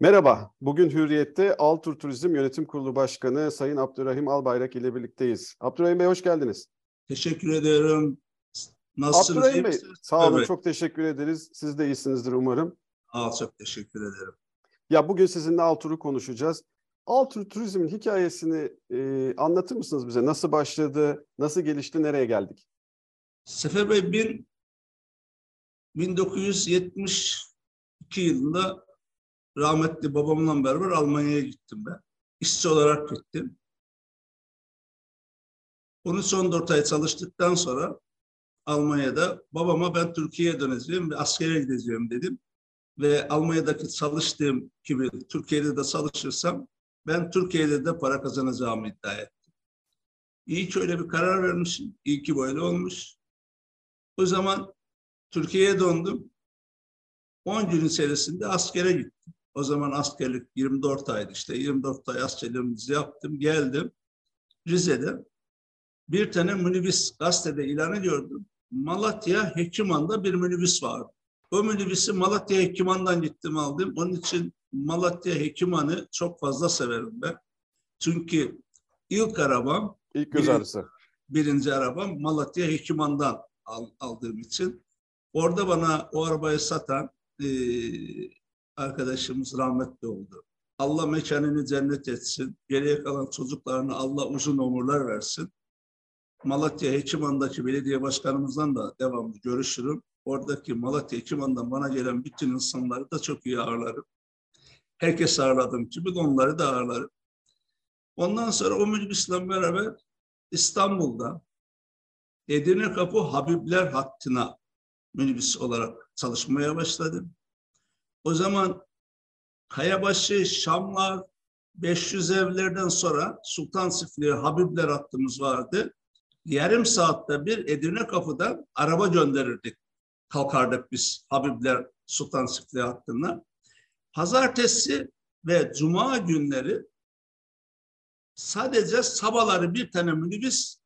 Merhaba, bugün Hürriyet'te Altur Turizm Yönetim Kurulu Başkanı Sayın Abdurrahim Albayrak ile birlikteyiz. Abdurrahim Bey hoş geldiniz. Teşekkür ederim. Nasılsınız? Abdurrahim Bey, sağ olun, evet. çok teşekkür ederiz. Siz de iyisinizdir umarım. Aa, çok teşekkür ederim. Ya bugün sizinle Altur'u konuşacağız. Altur Turizm'in hikayesini e, anlatır mısınız bize? Nasıl başladı, nasıl gelişti, nereye geldik? Sefer Bey, bin, 1972 yılında rahmetli babamla beraber Almanya'ya gittim ben. İşçi olarak gittim. 13-14 ay çalıştıktan sonra Almanya'da babama ben Türkiye'ye döneceğim ve askere gideceğim dedim. Ve Almanya'daki çalıştığım gibi Türkiye'de de çalışırsam ben Türkiye'de de para kazanacağımı iddia ettim. İyi ki öyle bir karar vermişim. İyi ki böyle olmuş. O zaman Türkiye'ye döndüm. 10 gün içerisinde askere gittim. O zaman askerlik 24 aydı işte. 24 ay askerliğimizi yaptım. Geldim. Rize'de bir tane minibüs gazetede ilanı gördüm. Malatya Hekiman'da bir minibüs vardı. O minibüsü Malatya Hekiman'dan gittim aldım. Onun için Malatya Hekiman'ı çok fazla severim ben. Çünkü ilk arabam ilk göz ağrısı. birinci arabam Malatya Hekiman'dan aldığım için. Orada bana o arabayı satan e, arkadaşımız rahmetli oldu. Allah mekanını cennet etsin. Geriye kalan çocuklarına Allah uzun ömürler versin. Malatya Hekiman'daki belediye başkanımızdan da devamlı görüşürüm. Oradaki Malatya Hekiman'dan bana gelen bütün insanları da çok iyi ağırlarım. Herkes ağırladığım gibi onları da ağırlarım. Ondan sonra o minibüsle beraber İstanbul'da Edirne Kapı Habibler hattına minibüs olarak çalışmaya başladım. O zaman Kayabaşı, Şamlar, 500 evlerden sonra Sultan Sifli'ye Habibler hattımız vardı. Yarım saatte bir Edirne Kapı'dan araba gönderirdik. Kalkardık biz Habibler Sultan Sifli hattına. Pazartesi ve Cuma günleri sadece sabahları bir tane minibüs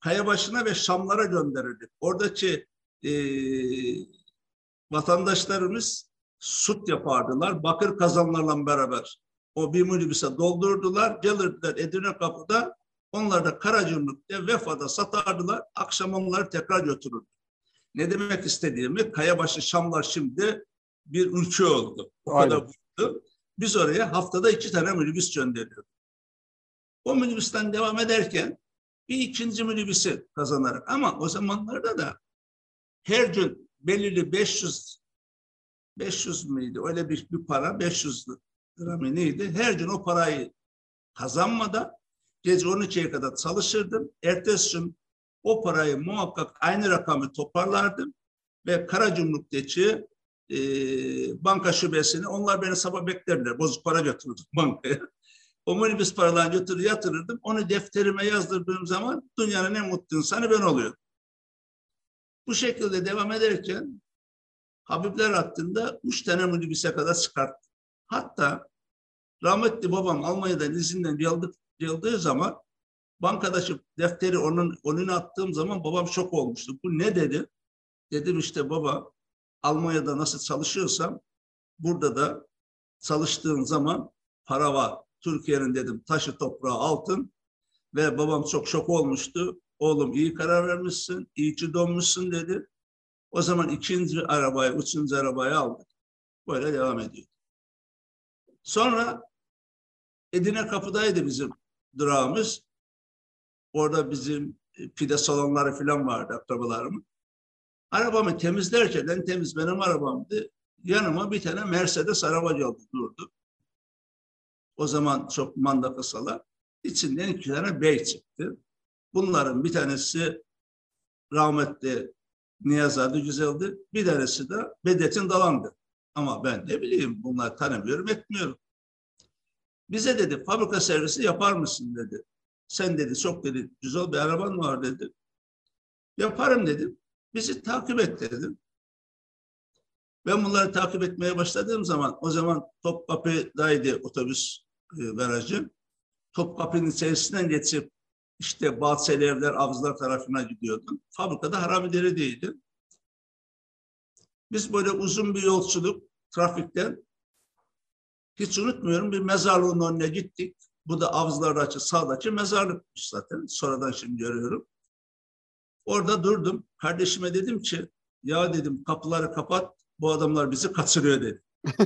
Kayabaşı'na ve Şamlara gönderirdik. Oradaki e, vatandaşlarımız süt yapardılar. Bakır kazanlarla beraber o bir minibüse doldurdular. Gelirdiler Edirne Kapı'da onlar da Karacırlık'ta Vefa'da satardılar. Akşam onları tekrar götürürdü. Ne demek istediğimi Kayabaşı Şamlar şimdi bir ülke oldu. O Aynen. kadar büyüdü. Biz oraya haftada iki tane minibüs gönderiyorduk. O minibüsten devam ederken bir ikinci minibüsü kazanarak ama o zamanlarda da her gün belirli 500 500 miydi? Öyle bir, bir para 500 lira mı neydi? Her gün o parayı kazanmadan gece 12'ye kadar çalışırdım. Ertesi gün o parayı muhakkak aynı rakamı toparlardım ve Karacumluk'taki e, banka şubesini onlar beni sabah beklerler. Bozuk para götürürdüm bankaya. O minibüs paralarını götürür yatırırdım. Onu defterime yazdırdığım zaman dünyanın en mutlu insanı ben oluyordum. Bu şekilde devam ederken Habibler hattında üç tane minibüse kadar çıkarttı. Hatta rahmetli babam Almanya'dan izinden geldi, geldiği zaman bankadaki defteri onun önüne attığım zaman babam şok olmuştu. Bu ne dedi? Dedim işte baba Almanya'da nasıl çalışıyorsam burada da çalıştığın zaman para var. Türkiye'nin dedim taşı toprağı altın ve babam çok şok olmuştu. Oğlum iyi karar vermişsin, iyi ki donmuşsun dedi. O zaman ikinci arabayı, üçüncü arabayı aldık. Böyle devam ediyor. Sonra Edine Kapı'daydı bizim durağımız. Orada bizim e, pide salonları falan vardı akrabalarımın. Arabamı temizlerken, en temiz benim arabamdı. Yanıma bir tane Mercedes araba geldi, durdu. O zaman çok manda kısalar. İçinden iki tane bey çıktı. Bunların bir tanesi rahmetli Niyaz adı güzeldi. Bir tanesi de Bedettin Dalan'dı. Ama ben ne bileyim bunlar tanımıyorum etmiyorum. Bize dedi fabrika servisi yapar mısın dedi. Sen dedi çok dedi güzel bir araban var dedi. Yaparım dedim. Bizi takip et dedim. Ben bunları takip etmeye başladığım zaman o zaman Topkapı'daydı otobüs e, garajı. Topkapı'nın içerisinden geçip işte Bahçeli Evler, Avcılar tarafına gidiyordum. Fabrikada haramileri değildi. Biz böyle uzun bir yolculuk trafikten Hiç unutmuyorum bir mezarlığın önüne gittik. Bu da Avcılar Açı sağdaki mezarlıkmış zaten. Sonradan şimdi görüyorum. Orada durdum. Kardeşime dedim ki ya dedim kapıları kapat bu adamlar bizi kaçırıyor dedi.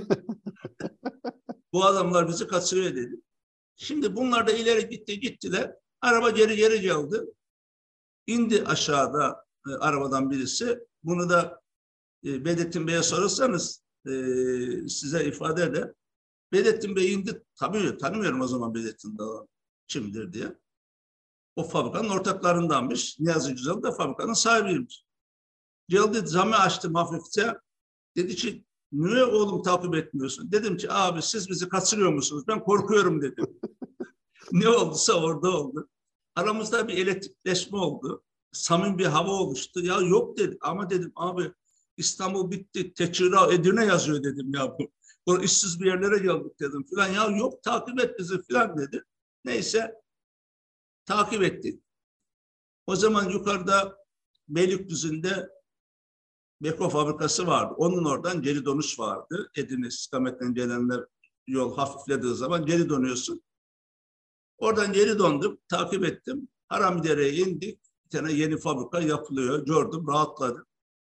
bu adamlar bizi kaçırıyor dedi. Şimdi bunlar da ileri gitti gittiler. Araba geri geri geldi. İndi aşağıda e, arabadan birisi. Bunu da e, Bedettin Bey'e sorarsanız e, size ifade eder. Bedettin Bey indi. Tabii tanımıyorum o zaman Bedettin Dağ'ı kimdir diye. O fabrikanın ortaklarındanmış. Niyazi Güzel de fabrikanın sahibiymiş. Geldi camı açtım hafifçe. Dedi ki niye oğlum takip etmiyorsun? Dedim ki abi siz bizi kaçırıyor musunuz? Ben korkuyorum dedim. ne olduysa orada oldu. Aramızda bir elektrikleşme oldu. Samim bir hava oluştu. Ya yok dedi. Ama dedim abi İstanbul bitti. Teçhira Edirne yazıyor dedim ya bu. O işsiz bir yerlere geldik dedim filan. Ya yok takip et bizi filan dedi. Neyse takip ettik. O zaman yukarıda Beylikdüzü'nde Beko fabrikası vardı. Onun oradan geri dönüş vardı. Edirne istikametten gelenler yol hafiflediği zaman geri dönüyorsun. Oradan geri döndüm, takip ettim. Haramidere'ye indik. Bir tane yeni fabrika yapılıyor. Gördüm, rahatladım.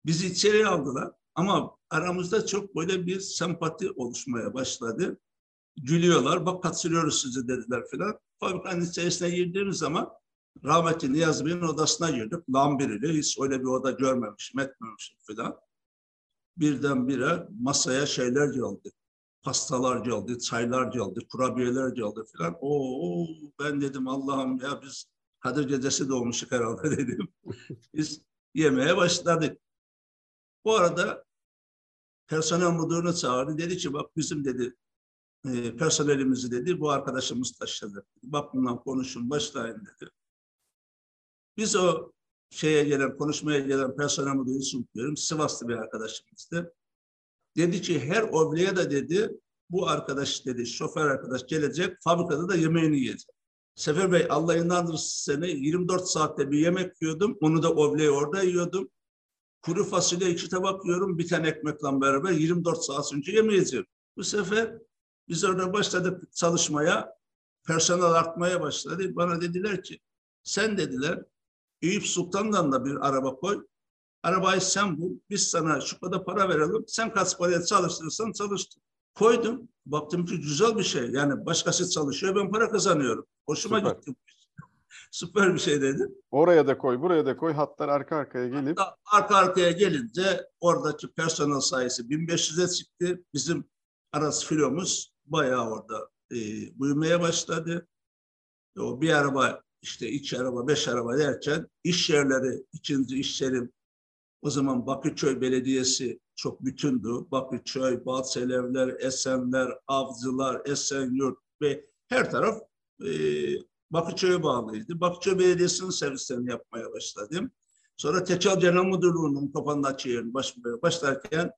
Bizi içeriye aldılar. Ama aramızda çok böyle bir sempati oluşmaya başladı. Gülüyorlar, bak kaçırıyoruz sizi dediler filan. Fabrikanın içerisine girdiğimiz zaman rahmetli Niyazi Bey'in odasına girdik. Lambirili, hiç öyle bir oda görmemişim, etmemişim filan. Birdenbire masaya şeyler geldi. Pastalar geldi, çaylar geldi, kurabiyeler geldi filan. Oo, ben dedim Allah'ım ya biz Kadir Gecesi doğmuşuk herhalde dedim. Biz yemeye başladık. Bu arada personel müdürünü çağırdı. Dedi ki bak bizim dedi e, personelimizi dedi bu arkadaşımız taşıdı. Bak bundan konuşun başlayın dedi. Biz o şeye gelen, konuşmaya gelen personel müdürü sunuyorum. Sivaslı bir arkadaşımızdı. Dedi ki her obleye de dedi bu arkadaş dedi şoför arkadaş gelecek fabrikada da yemeğini yiyecek. Sefer Bey Allah inandırsın seni 24 saatte bir yemek yiyordum. Onu da obleye orada yiyordum. Kuru fasulye iki tabak yiyorum. Bir tane ekmekle beraber 24 saat önce yemeyeceğim. Bu sefer biz orada başladık çalışmaya. Personel artmaya başladı. Bana dediler ki sen dediler Eyüp Sultan'dan da bir araba koy. Arabayı sen bul. Biz sana şu kadar para verelim. Sen kaç paraya çalıştırırsan çalıştır. Koydum. Baktım ki güzel bir şey. Yani başkası çalışıyor ben para kazanıyorum. Hoşuma Süper. gitti. Süper bir şey dedim. Oraya da koy, buraya da koy. Hatlar arka arkaya gelip Hatta arka arkaya gelince oradaki personel sayısı 1500'e çıktı. Bizim arası filomuz bayağı orada e, büyümeye başladı. O bir araba işte iki araba, beş araba derken iş yerleri, ikinci iş yerim o zaman Bakırköy Belediyesi çok bütündü. Bakırköy, Balselevler, Esenler, Avcılar, Esenyurt ve her taraf e, Bakırköy'e bağlıydı. Bakırköy Belediyesi'nin servislerini yapmaya başladım. Sonra Teçal Genel Müdürlüğü'nün kapandığı yerini başlamaya başlarken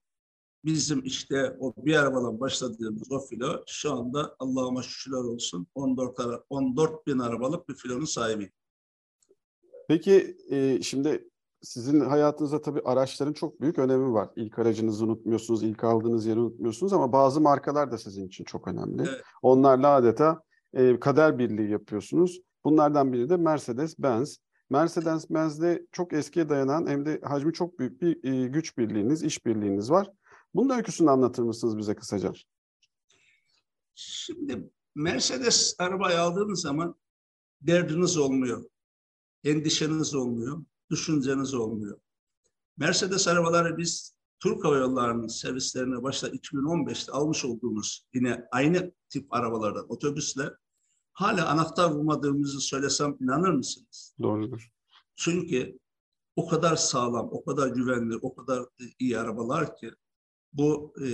bizim işte o bir arabadan başladığımız o filo şu anda Allah'ıma şükürler olsun 14, ara, 14 bin arabalık bir filonun sahibi. Peki e, şimdi sizin hayatınızda tabii araçların çok büyük önemi var. İlk aracınızı unutmuyorsunuz, ilk aldığınız yeri unutmuyorsunuz ama bazı markalar da sizin için çok önemli. Evet. Onlarla adeta e, kader birliği yapıyorsunuz. Bunlardan biri de Mercedes-Benz. Mercedes-Benz'de çok eskiye dayanan hem de hacmi çok büyük bir e, güç birliğiniz, iş birliğiniz var. Bunun öyküsünü anlatır mısınız bize kısaca? Şimdi Mercedes arabayı aldığınız zaman derdiniz olmuyor. Endişeniz olmuyor. Düşünceniz olmuyor. Mercedes arabaları biz Türk Hava Yolları'nın servislerine başta 2015'te almış olduğumuz yine aynı tip arabalardan otobüsle hala anahtar bulmadığımızı söylesem inanır mısınız? Doğrudur. Çünkü o kadar sağlam, o kadar güvenli, o kadar iyi arabalar ki bu e,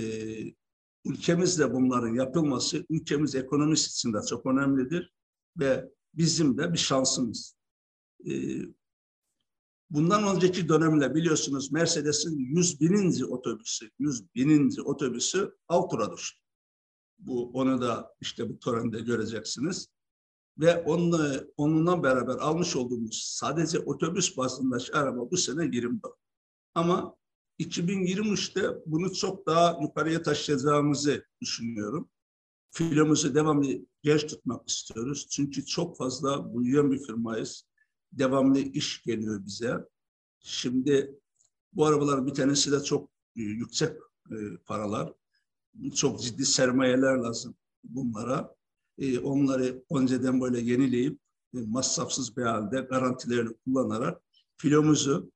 ülkemizde bunların yapılması ülkemiz ekonomisi için de çok önemlidir ve bizim de bir şansımız. E, bundan önceki dönemle biliyorsunuz Mercedes'in 100 bininci otobüsü, 100 bininci otobüsü Altur'a düştü. Bu onu da işte bu törende göreceksiniz. Ve onunla, onunla beraber almış olduğumuz sadece otobüs bazındaki araba bu sene 24. Ama 2023'te bunu çok daha yukarıya taşıyacağımızı düşünüyorum. filomuzu devamlı genç tutmak istiyoruz. Çünkü çok fazla büyüyen bir firmayız. Devamlı iş geliyor bize. Şimdi bu arabaların bir tanesi de çok e, yüksek e, paralar. Çok ciddi sermayeler lazım bunlara. E, onları önceden böyle yenileyip masrafsız bir halde garantilerini kullanarak filomuzu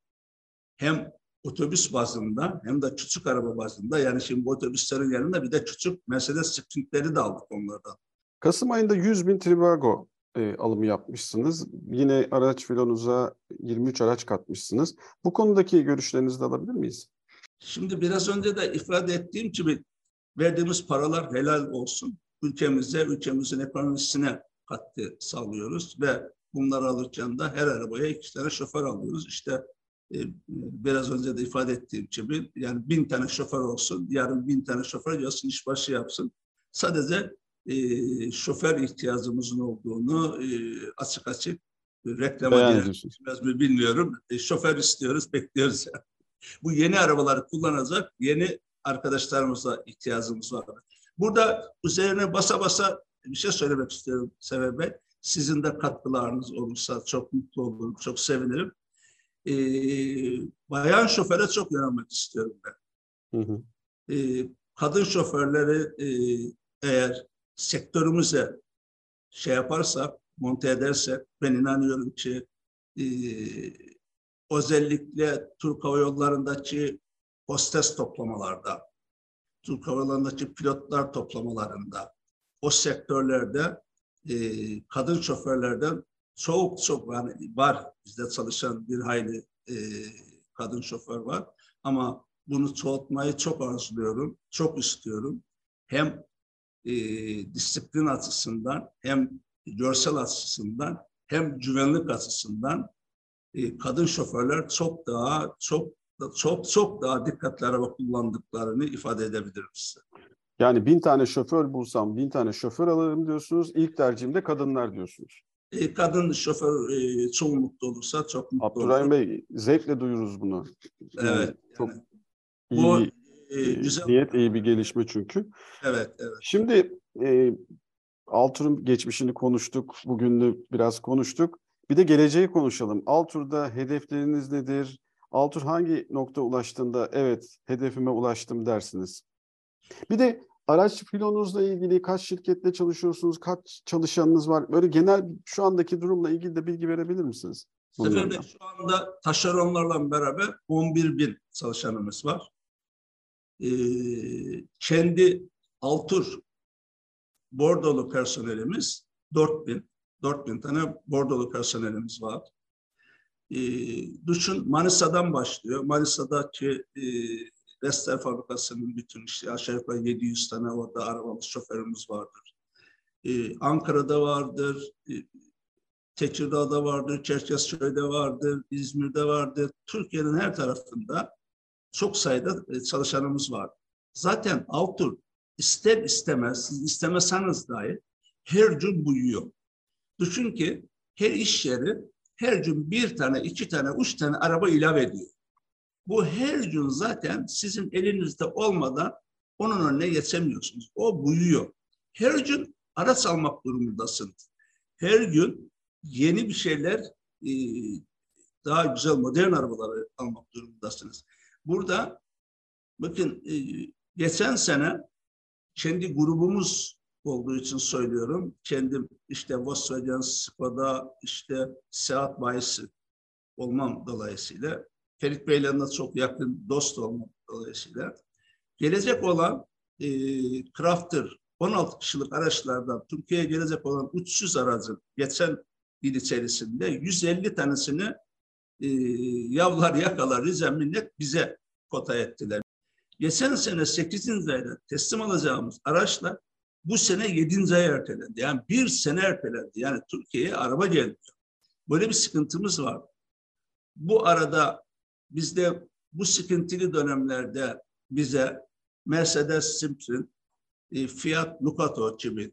hem otobüs bazında hem de küçük araba bazında yani şimdi bu otobüslerin yanında bir de küçük Mercedes Spring'leri de aldık onlardan. Kasım ayında 100 bin Trivago e, alımı yapmışsınız. Yine araç filonuza 23 araç katmışsınız. Bu konudaki görüşlerinizi de alabilir miyiz? Şimdi biraz önce de ifade ettiğim gibi verdiğimiz paralar helal olsun. Ülkemize, ülkemizin ekonomisine katkı sağlıyoruz ve bunları alırken de her arabaya iki tane şoför alıyoruz. İşte e, biraz önce de ifade ettiğim gibi yani bin tane şoför olsun, yarın bin tane şoför gelsin işbaşı yapsın. Sadece e, şoför ihtiyacımızın olduğunu e, açık açık reklama girmez mi bilmiyorum. E, şoför istiyoruz, bekliyoruz. Yani. Bu yeni arabaları kullanacak yeni arkadaşlarımıza ihtiyacımız var. Burada üzerine basa basa bir şey söylemek istiyorum Sever Bey. Sizin de katkılarınız olursa çok mutlu olurum, çok sevinirim. Ee, bayan şoföre çok yönelmek istiyorum ben. Hı hı. Ee, kadın şoförleri e, eğer sektörümüze şey yaparsak, monte edersek ben inanıyorum ki e, özellikle Türk Hava Yolları'ndaki hostes toplamalarda, Türk Hava Yolları'ndaki pilotlar toplamalarında, o sektörlerde e, kadın şoförlerden çok çok yani var bizde çalışan bir hayli e, kadın şoför var ama bunu çoğaltmayı çok arzuluyorum, çok istiyorum. Hem e, disiplin açısından hem görsel açısından hem güvenlik açısından e, kadın şoförler çok daha çok çok çok daha dikkatli araba kullandıklarını ifade edebilirim size. Yani bin tane şoför bulsam bin tane şoför alırım diyorsunuz. İlk tercihimde kadınlar diyorsunuz. E, kadın şoför e, çoğunlukta olursa çok mutlu Abdurrahim olur. Bey zevkle duyuruz bunu. Yani evet. Çok yani. iyi bu, e, güzel. niyet, iyi bir gelişme çünkü. Evet, evet. Şimdi e, Altur'un geçmişini konuştuk, bugününü biraz konuştuk. Bir de geleceği konuşalım. Altur'da hedefleriniz nedir? Altur hangi nokta ulaştığında evet hedefime ulaştım dersiniz? Bir de araç filonuzla ilgili kaç şirketle çalışıyorsunuz, kaç çalışanınız var? Böyle genel şu andaki durumla ilgili de bilgi verebilir misiniz? Seferde şu anda taşeronlarla beraber 11 bin çalışanımız var. Ee, kendi Altur bordolu personelimiz 4 bin. 4 bin tane bordolu personelimiz var. Ee, düşün Manisa'dan başlıyor. Manisa'daki e, Vestel fabrikasının bütün işte aşağı yukarı 700 tane orada arabamız, şoförümüz vardır. Ee, Ankara'da vardır, e, Tekirdağ'da vardır, Çerkezköy'de vardır, İzmir'de vardır. Türkiye'nin her tarafında çok sayıda e, çalışanımız var. Zaten Altur ister istemez, siz istemeseniz dahi her gün büyüyor. Düşün ki her iş yeri her gün bir tane, iki tane, üç tane araba ilave ediyor. Bu her gün zaten sizin elinizde olmadan onun önüne geçemiyorsunuz. O büyüyor. Her gün araç almak durumundasınız. Her gün yeni bir şeyler e, daha güzel modern arabaları almak durumundasınız. Burada bakın e, geçen sene kendi grubumuz olduğu için söylüyorum. Kendim işte Volkswagen, Skoda, işte Seat bayisi olmam dolayısıyla Ferit Bey'le de çok yakın dost olmak dolayısıyla gelecek olan e, Crafter 16 kişilik araçlardan Türkiye'ye gelecek olan 300 aracın geçen yıl içerisinde 150 tanesini e, yavlar yakalar Rize Millet bize kota ettiler. Geçen sene 8. ayda teslim alacağımız araçla bu sene 7. ay ertelendi. Yani bir sene ertelendi. Yani Türkiye'ye araba geldi. Böyle bir sıkıntımız var. Bu arada bizde bu sıkıntılı dönemlerde bize Mercedes Simpson, e, Fiat Ducato gibi,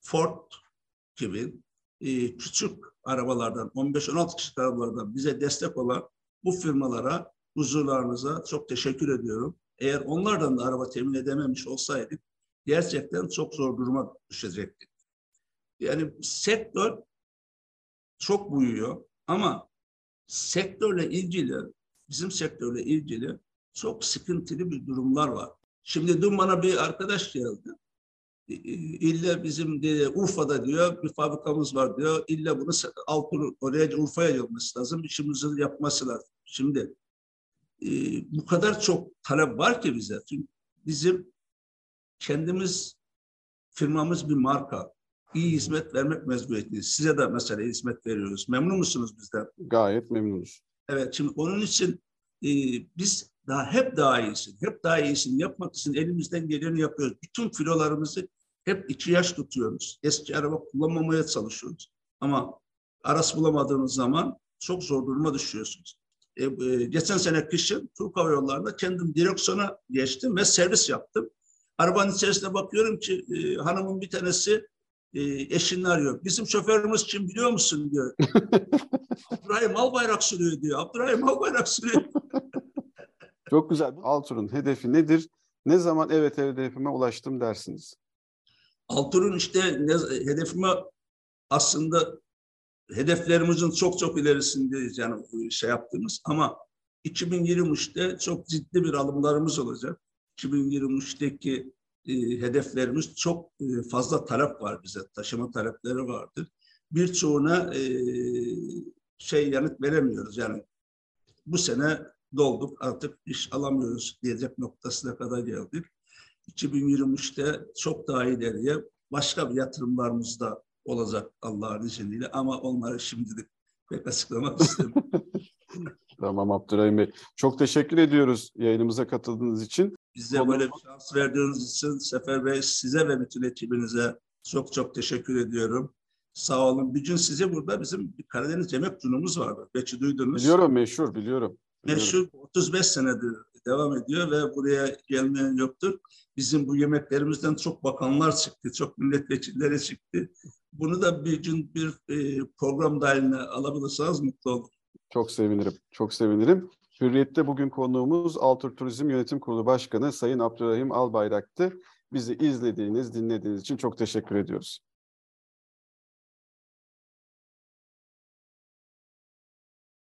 Ford gibi e, küçük arabalardan, 15-16 kişilik arabalardan bize destek olan bu firmalara, huzurlarınıza çok teşekkür ediyorum. Eğer onlardan da araba temin edememiş olsaydık gerçekten çok zor duruma düşecektik. Yani sektör çok büyüyor ama sektörle ilgili, bizim sektörle ilgili çok sıkıntılı bir durumlar var. Şimdi dün bana bir arkadaş geldi. İlle bizim de Urfa'da diyor bir fabrikamız var diyor. İlle bunu Altın oraya Urfa'ya gelmesi lazım. İşimizi yapması lazım. Şimdi e, bu kadar çok talep var ki bize. Çünkü bizim kendimiz firmamız bir marka. İyi hizmet vermek mecburiyetindeyiz. Size de mesela hizmet veriyoruz. Memnun musunuz bizden? Gayet memnunuz. Evet, şimdi onun için e, biz daha hep daha iyisin, hep daha iyisin yapmak için elimizden geleni yapıyoruz. Bütün filolarımızı hep iki yaş tutuyoruz. Eski araba kullanmamaya çalışıyoruz. Ama aras bulamadığınız zaman çok zor duruma düşüyorsunuz. E, e, geçen sene kışın Türk Hava Yolları'nda kendim direksiyona geçtim ve servis yaptım. Arabanın içerisinde bakıyorum ki e, hanımın bir tanesi e, eşini arıyor. Bizim şoförümüz kim biliyor musun diyor. Abdurrahim Albayrak sürüyor diyor. Abdurrahim Albayrak sürüyor. Çok güzel. Altur'un hedefi nedir? Ne zaman evet hedefime ulaştım dersiniz? Altur'un işte hedefime aslında hedeflerimizin çok çok ilerisindeyiz yani şey yaptığımız ama 2023'te çok ciddi bir alımlarımız olacak. 2023'teki e, hedeflerimiz çok e, fazla talep var bize. Taşıma talepleri vardır. Birçoğuna e, şey yanıt veremiyoruz. Yani bu sene dolduk artık iş alamıyoruz diyecek noktasına kadar geldik. 2023'te çok daha ileriye başka bir yatırımlarımız da olacak Allah'ın izniyle ama onları şimdilik pek açıklamak istemiyorum. tamam Abdurrahim Bey. Çok teşekkür ediyoruz yayınımıza katıldığınız için. Bize Konu... böyle bir şans verdiğiniz için Sefer Bey size ve bütün ekibinize çok çok teşekkür ediyorum. Sağ olun. Bir gün size burada bizim bir Karadeniz yemek günümüz vardı. Belki duydunuz. Biliyorum meşhur biliyorum. Meşhur 35 senedir devam ediyor ve buraya gelmeyen yoktur. Bizim bu yemeklerimizden çok bakanlar çıktı, çok milletvekilleri çıktı. Bunu da bir gün bir e, program dahiline alabilirseniz mutlu olurum. Çok sevinirim, çok sevinirim. Hürriyet'te bugün konuğumuz Altur Turizm Yönetim Kurulu Başkanı Sayın Abdurrahim Albayrak'tı. Bizi izlediğiniz, dinlediğiniz için çok teşekkür ediyoruz.